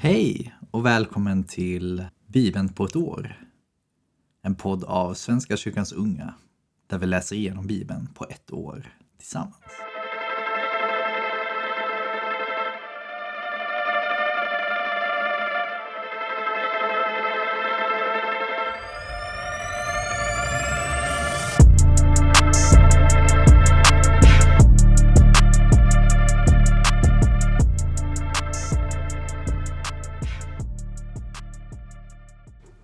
Hej och välkommen till Bibeln på ett år. En podd av Svenska kyrkans unga där vi läser igenom Bibeln på ett år tillsammans.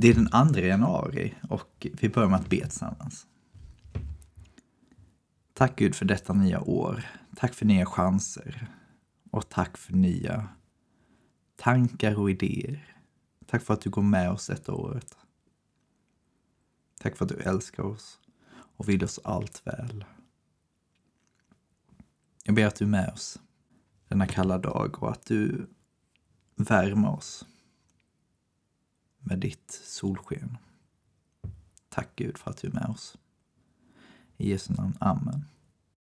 Det är den 2 januari och vi börjar med att be tillsammans. Tack Gud för detta nya år. Tack för nya chanser. Och tack för nya tankar och idéer. Tack för att du går med oss detta året. Tack för att du älskar oss och vill oss allt väl. Jag ber att du är med oss denna kalla dag och att du värmer oss med ditt solsken. Tack Gud för att du är med oss. I Jesu namn. Amen.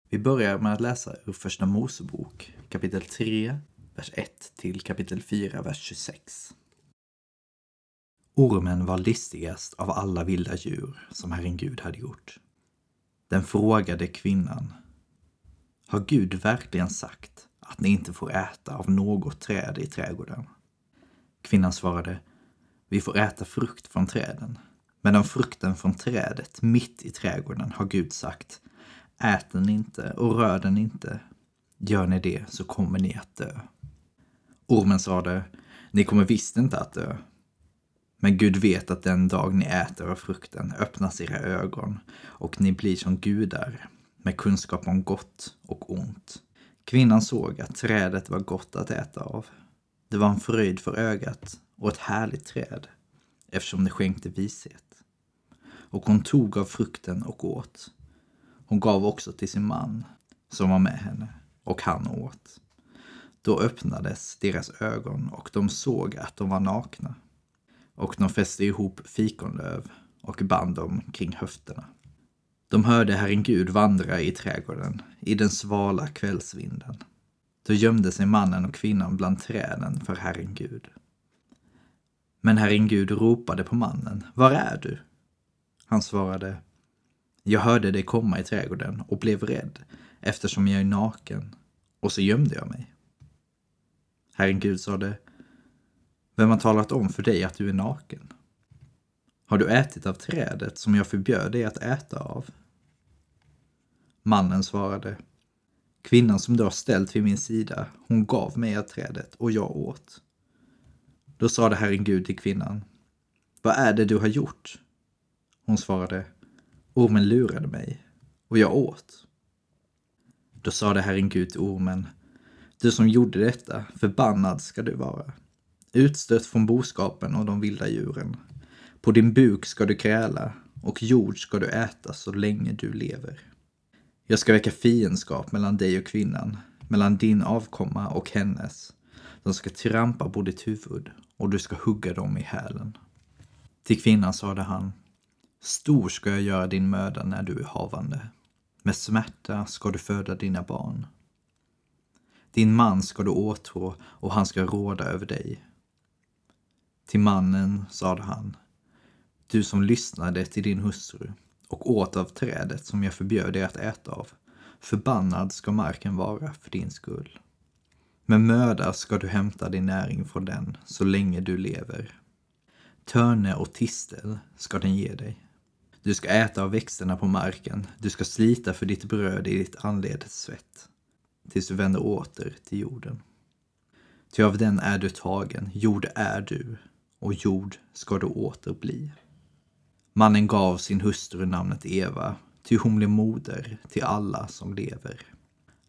Vi börjar med att läsa ur Första Mosebok kapitel 3, vers 1 till kapitel 4, vers 26. Ormen var listigast av alla vilda djur som Herren Gud hade gjort. Den frågade kvinnan, har Gud verkligen sagt att ni inte får äta av något träd i trädgården? Kvinnan svarade, vi får äta frukt från träden. Men om frukten från trädet mitt i trädgården har Gud sagt, ät den inte och rör den inte. Gör ni det så kommer ni att dö. Ormen sade, ni kommer visst inte att dö. Men Gud vet att den dag ni äter av frukten öppnas era ögon och ni blir som gudar med kunskap om gott och ont. Kvinnan såg att trädet var gott att äta av. Det var en fröjd för ögat och ett härligt träd eftersom det skänkte vishet. Och hon tog av frukten och åt. Hon gav också till sin man som var med henne och han åt. Då öppnades deras ögon och de såg att de var nakna. Och de fäste ihop fikonlöv och band dem kring höfterna. De hörde Herren Gud vandra i trädgården i den svala kvällsvinden. Då gömde sig mannen och kvinnan bland träden för Herren Gud. Men Herren Gud ropade på mannen, var är du? Han svarade, jag hörde dig komma i trädgården och blev rädd eftersom jag är naken och så gömde jag mig. Herren Gud sade, vem har talat om för dig att du är naken? Har du ätit av trädet som jag förbjöd dig att äta av? Mannen svarade, kvinnan som du har ställt vid min sida, hon gav mig av trädet och jag åt. Då sade Herren Gud till kvinnan. Vad är det du har gjort? Hon svarade. Ormen lurade mig och jag åt. Då sade Herren Gud till ormen. Du som gjorde detta, förbannad ska du vara. Utstött från boskapen och de vilda djuren. På din buk ska du kräla och jord ska du äta så länge du lever. Jag ska väcka fiendskap mellan dig och kvinnan, mellan din avkomma och hennes. De ska trampa på ditt huvud och du ska hugga dem i hälen. Till kvinnan sade han, Stor ska jag göra din möda när du är havande. Med smärta ska du föda dina barn. Din man ska du åtrå och han ska råda över dig. Till mannen sade han, du som lyssnade till din hustru och åt av trädet som jag förbjöd dig att äta av, förbannad ska marken vara för din skull. Med möda ska du hämta din näring från den så länge du lever. Törne och tistel ska den ge dig. Du ska äta av växterna på marken, du ska slita för ditt bröd i ditt anledes svett, tills du vänder åter till jorden. Ty av den är du tagen, jord är du, och jord ska du åter bli. Mannen gav sin hustru namnet Eva, ty hon blev moder till alla som lever.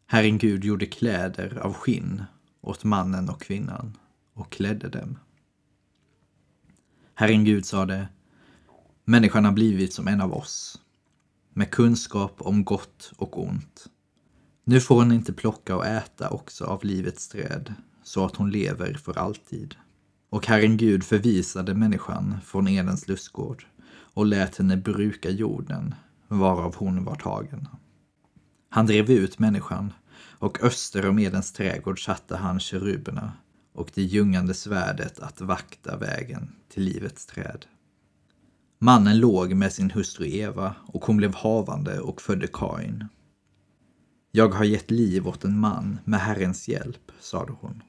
Herren Gud gjorde kläder av skinn åt mannen och kvinnan och klädde dem. Herren Gud sade, människan har blivit som en av oss, med kunskap om gott och ont. Nu får hon inte plocka och äta också av livets träd, så att hon lever för alltid. Och Herren Gud förvisade människan från Edens lustgård och lät henne bruka jorden, varav hon var tagen. Han drev ut människan och öster om Edens trädgård satte han keruberna och det ljungande svärdet att vakta vägen till livets träd. Mannen låg med sin hustru Eva och hon blev havande och födde Kain. Jag har gett liv åt en man med Herrens hjälp, sade hon.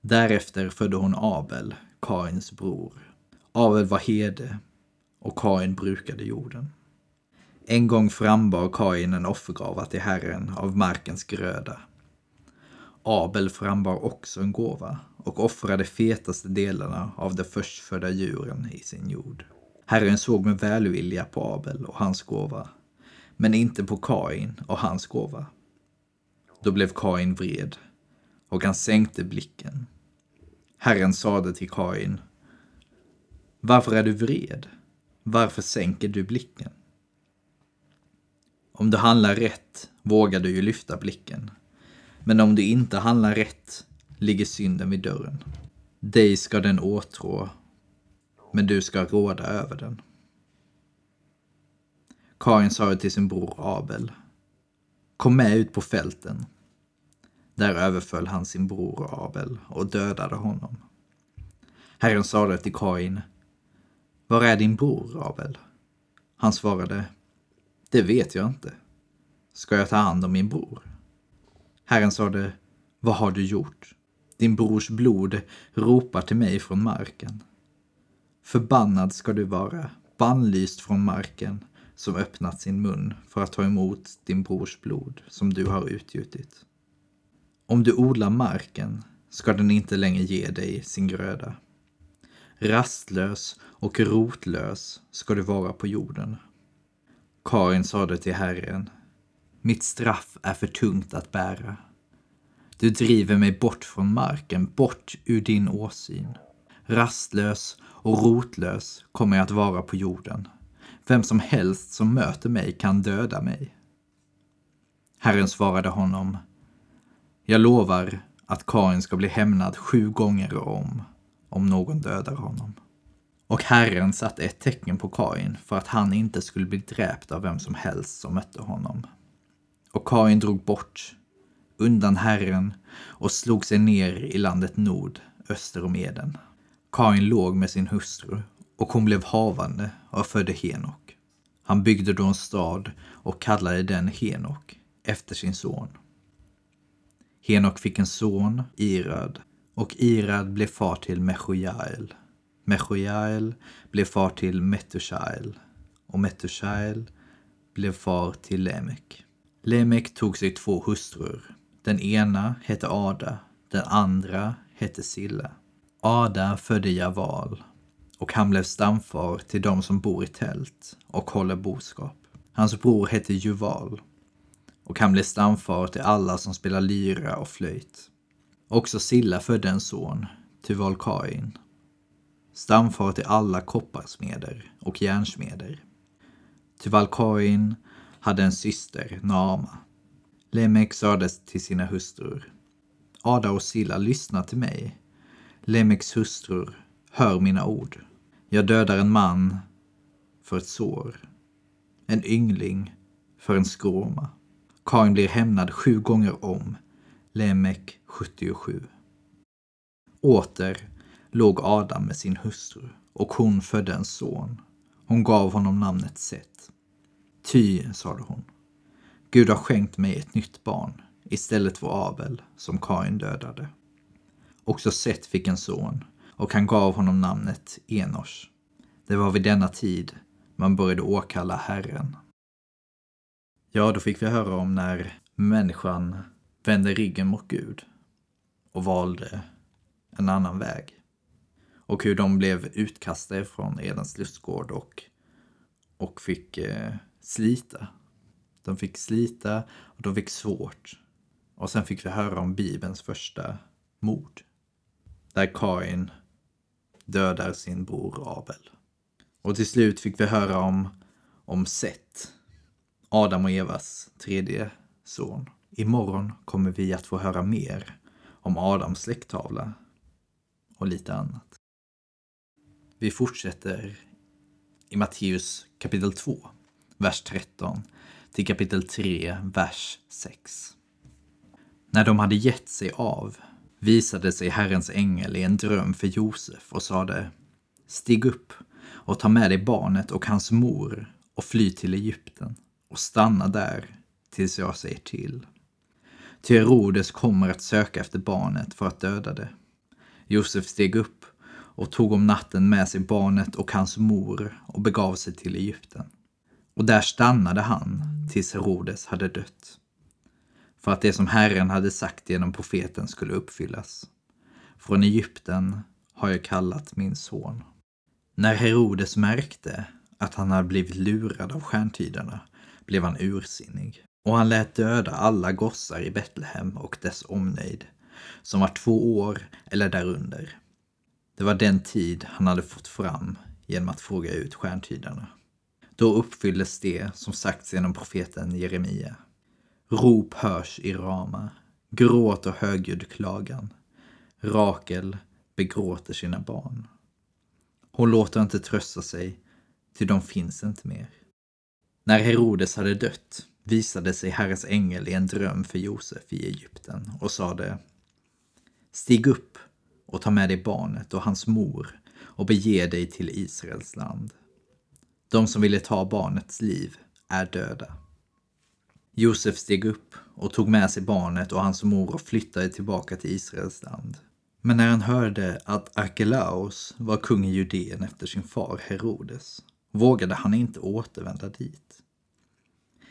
Därefter födde hon Abel, Kains bror. Abel var herde och Kain brukade jorden. En gång frambar Kain en offergåva till Herren av markens gröda. Abel frambar också en gåva och offrade fetaste delarna av de förstfödda djuren i sin jord. Herren såg med välvilja på Abel och hans gåva, men inte på Kain och hans gåva. Då blev Kain vred och han sänkte blicken. Herren sade till Kain, Varför är du vred? Varför sänker du blicken? Om du handlar rätt vågar du ju lyfta blicken. Men om du inte handlar rätt ligger synden vid dörren. Dig ska den åtrå, men du ska råda över den. Karin sa till sin bror Abel. Kom med ut på fälten. Där överföll han sin bror Abel och dödade honom. Herren sade till Kain. Var är din bror Abel? Han svarade. Det vet jag inte. Ska jag ta hand om min bror? Herren sade, vad har du gjort? Din brors blod ropar till mig från marken. Förbannad ska du vara, bannlyst från marken, som öppnat sin mun för att ta emot din brors blod som du har utgjutit. Om du odlar marken ska den inte längre ge dig sin gröda. Rastlös och rotlös ska du vara på jorden. Karin sade till Herren, mitt straff är för tungt att bära. Du driver mig bort från marken, bort ur din åsyn. Rastlös och rotlös kommer jag att vara på jorden. Vem som helst som möter mig kan döda mig. Herren svarade honom. Jag lovar att Karin ska bli hämnad sju gånger om, om någon dödar honom. Och Herren satte ett tecken på Kain för att han inte skulle bli dräpt av vem som helst som mötte honom. Och Kain drog bort undan Herren och slog sig ner i landet Nord, öster om Eden. Kain låg med sin hustru och hon blev havande och födde Henok. Han byggde då en stad och kallade den Henok efter sin son. Henok fick en son, Irad, och Irad blev far till Mechojael. Mechojael blev far till Metushael och Metushael blev far till Lemek. Lemek tog sig två hustrur. Den ena hette Ada, den andra hette Silla. Ada födde Javal och han blev stamfar till de som bor i tält och håller boskap. Hans bror hette Juval och han blev stamfar till alla som spelar lyra och flöjt. Också Silla födde en son, Tuval Kain stamfar till alla kopparsmeder och järnsmeder. Tuvalkain hade en syster, Naama. Lemek sades till sina hustrur. Ada och Silla, lyssna till mig. Lemeks hustrur, hör mina ord. Jag dödar en man för ett sår. En yngling för en skråma. Kain blir hämnad sju gånger om. Lemek 77. Åter låg Adam med sin hustru och hon födde en son. Hon gav honom namnet Set. Ty, sade hon, Gud har skänkt mig ett nytt barn istället för Abel som Kain dödade. Också Set fick en son och han gav honom namnet Enos. Det var vid denna tid man började åkalla Herren. Ja, då fick vi höra om när människan vände ryggen mot Gud och valde en annan väg. Och hur de blev utkastade från Edens lustgård och, och fick eh, slita. De fick slita och de fick svårt. Och sen fick vi höra om Bibelns första mord. Där Kain dödar sin bror Abel. Och till slut fick vi höra om, om Seth, Adam och Evas tredje son. Imorgon kommer vi att få höra mer om Adams släkttavla och lite annat. Vi fortsätter i Matteus kapitel 2, vers 13 till kapitel 3, vers 6. När de hade gett sig av visade sig Herrens ängel i en dröm för Josef och sade Stig upp och ta med dig barnet och hans mor och fly till Egypten och stanna där tills jag säger till. Ty Herodes kommer att söka efter barnet för att döda det. Josef steg upp och tog om natten med sig barnet och hans mor och begav sig till Egypten. Och där stannade han tills Herodes hade dött. För att det som Herren hade sagt genom profeten skulle uppfyllas. Från Egypten har jag kallat min son. När Herodes märkte att han hade blivit lurad av stjärntydarna blev han ursinnig och han lät döda alla gossar i Betlehem och dess omnejd som var två år eller därunder. Det var den tid han hade fått fram genom att fråga ut stjärntydarna. Då uppfylldes det som sagts genom profeten Jeremia. Rop hörs i Rama, gråt och högljudd klagan. Rakel begråter sina barn. Hon låter inte trösta sig, ty de finns inte mer. När Herodes hade dött visade sig Herrens ängel i en dröm för Josef i Egypten och sade Stig upp och ta med dig barnet och hans mor och bege dig till Israels land. De som ville ta barnets liv är döda. Josef steg upp och tog med sig barnet och hans mor och flyttade tillbaka till Israels land. Men när han hörde att Arkelaos var kung i Judeen efter sin far Herodes vågade han inte återvända dit.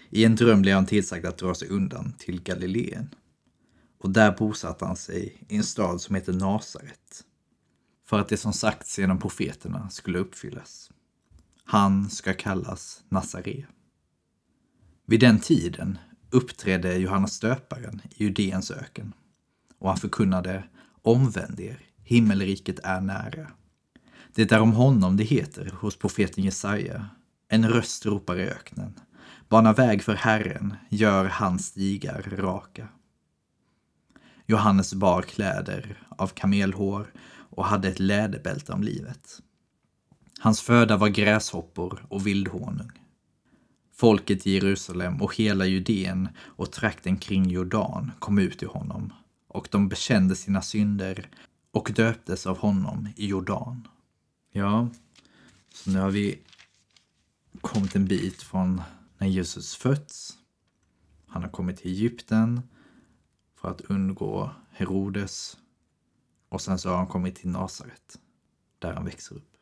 I en dröm blev han tillsagd att dra sig undan till Galileen. Och där bosatte han sig i en stad som heter Nasaret. För att det som sagts genom profeterna skulle uppfyllas. Han ska kallas Nazare. Vid den tiden uppträdde Johannes stöparen i Judeens öken och han förkunnade Omvänd er, himmelriket är nära. Det är om honom det heter hos profeten Jesaja. En röst ropar i öknen. Bana väg för Herren, gör hans stigar raka. Johannes bar kläder av kamelhår och hade ett läderbälte om livet. Hans föda var gräshoppor och vildhonung. Folket i Jerusalem och hela Judeen och trakten kring Jordan kom ut till honom och de bekände sina synder och döptes av honom i Jordan. Ja, så nu har vi kommit en bit från när Jesus fötts. Han har kommit till Egypten för att undgå Herodes och sen så har han kommit till Nasaret där han växer upp.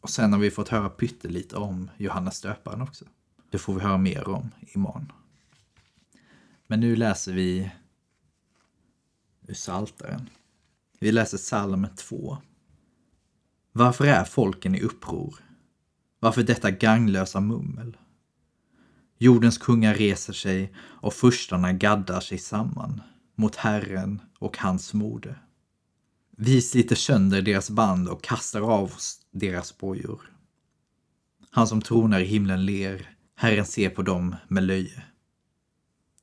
Och sen har vi fått höra pyttelite om Johannes döparen också. Det får vi höra mer om imorgon. Men nu läser vi ur Saltaren. Vi läser psalm 2. Varför är folken i uppror? Varför detta gagnlösa mummel? Jordens kungar reser sig och furstarna gaddar sig samman mot Herren och hans mode. Vi sliter sönder deras band och kastar av oss deras bojor. Han som tronar i himlen ler, Herren ser på dem med löje.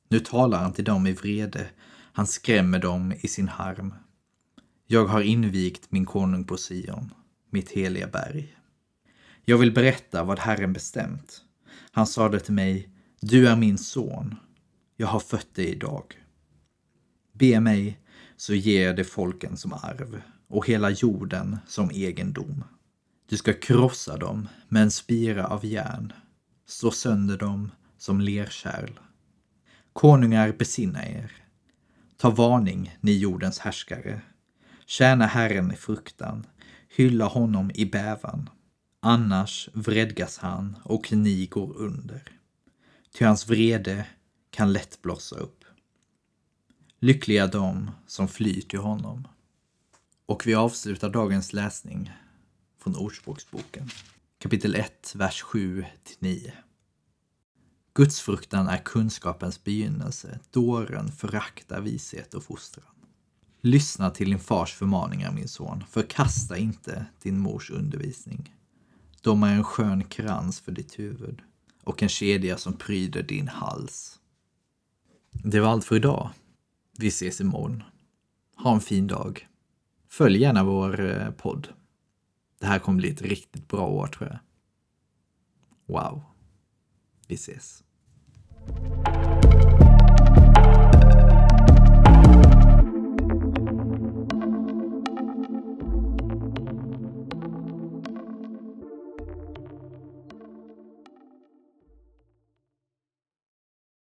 Nu talar han till dem i vrede, han skrämmer dem i sin harm. Jag har invigt min konung på Sion, mitt heliga berg. Jag vill berätta vad Herren bestämt. Han sade till mig, du är min son, jag har fött dig idag. Be mig, så ger jag dig folken som arv och hela jorden som egendom. Du ska krossa dem med en spira av järn, slå sönder dem som lerkärl. Konungar, besinna er. Ta varning, ni jordens härskare. Tjäna Herren i fruktan, hylla honom i bävan. Annars vredgas han och ni går under. Ty hans vrede kan lätt blossa upp. Lyckliga de som flyr till honom. Och vi avslutar dagens läsning från Ordspråksboken. Kapitel 1, vers 7 till 9. Gudsfruktan är kunskapens begynnelse, dåren föraktar vishet och fostran. Lyssna till din fars förmaningar, min son. Förkasta inte din mors undervisning. De är en skön krans för ditt huvud och en kedja som pryder din hals. Det var allt för idag. Vi ses imorgon. Ha en fin dag. Följ gärna vår eh, podd. Det här kommer bli ett riktigt bra år tror jag. Wow. Vi ses.